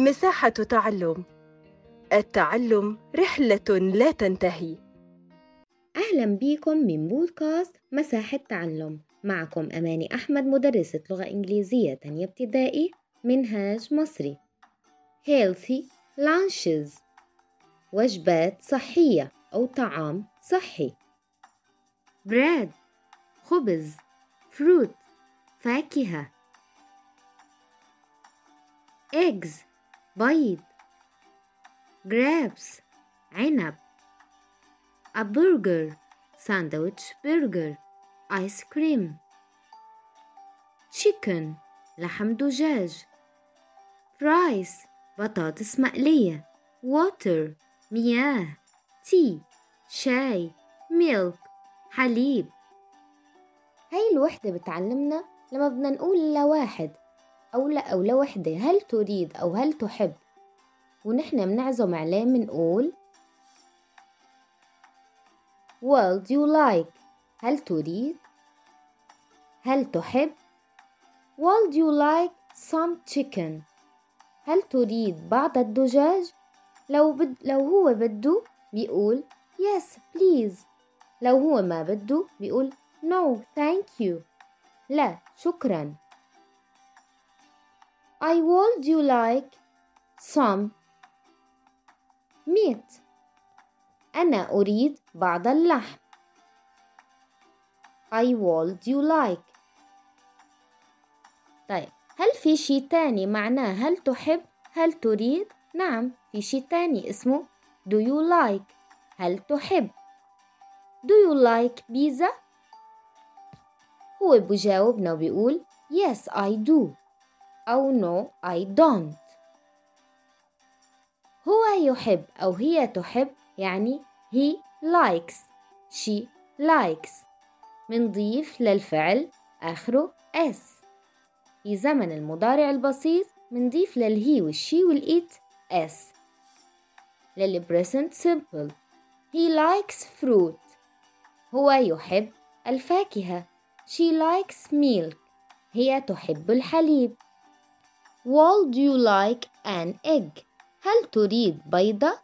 مساحة تعلم. التعلم رحلة لا تنتهي. أهلا بيكم من بودكاست مساحة تعلم. معكم أماني أحمد مدرسة لغة إنجليزية تانية ابتدائي منهاج مصري. Healthy lunches. وجبات صحية أو طعام صحي. Bread. خبز. Fruit. فاكهة. Eggs. بيض grapes عنب a burger sandwich burger ice cream chicken لحم دجاج fries بطاطس مقلية water مياه tea شاي milk حليب. هاي الوحدة بتعلمنا لما بدنا نقول لواحد أو لا أو لوحدة هل تريد أو هل تحب؟ ونحن بنعزم عليه منقول Well do you like? هل تريد؟ هل تحب؟ Well do you like some chicken? هل تريد بعض الدجاج؟ لو بد لو هو بده بيقول yes please. لو هو ما بده بيقول no thank you. لا شكرا. I would you like some meat? أنا أريد بعض اللحم. I would you like. طيب هل في شي تاني معناه هل تحب؟ هل تريد؟ نعم في شي تاني اسمه do you like. هل تحب؟ Do you like pizza هو بجاوبنا وبيقول yes I do. أو no I don't. هو يحب أو هي تحب يعني he likes she likes. منضيف للفعل آخره s. في زمن المضارع البسيط منضيف للهي والشي والإيت s. للبريسنت simple. He likes fruit. هو يحب الفاكهة. She likes milk. هي تحب الحليب. Would you like an egg? هل تريد بيضة؟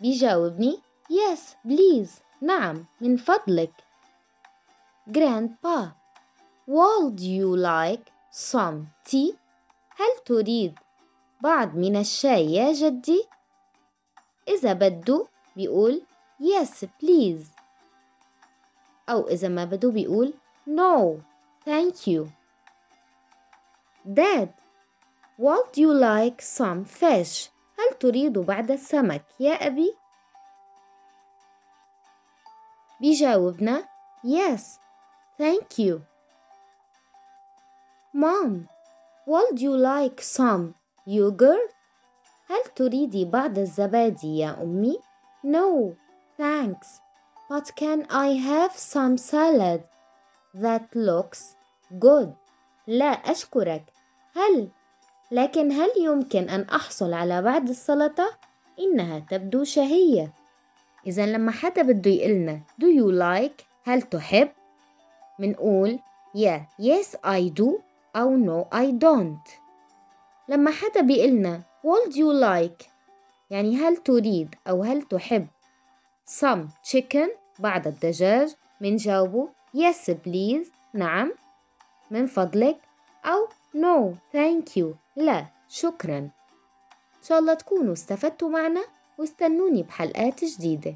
بيجاوبني Yes please. نعم من فضلك. Grandpa. Would you like some tea؟ هل تريد بعض من الشاي يا جدي؟ إذا بده بيقول Yes please. أو إذا ما بده بيقول No thank you. Dad. Would you like some fish؟ هل تريد بعد السمك يا أبي؟ بيجاوبنا Yes, thank you. Mom, would you like some yogurt? هل تريدي بعض الزبادي يا أمي؟ No, thanks. But can I have some salad? That looks good. لا أشكرك. هل لكن هل يمكن أن أحصل على بعض السلطة؟ إنها تبدو شهية. إذا لما حدا بده يقلنا do you like? هل تحب؟ منقول yeah. Yes I do. أو no I don't. لما حدا بيقلنا would you like? يعني هل تريد? أو هل تحب؟ Some chicken. بعض الدجاج. منجاوبه yes please. نعم. من فضلك. أو no thank you. لا شكرا. إن شاء الله تكونوا استفدتوا معنا واستنوني بحلقات جديدة.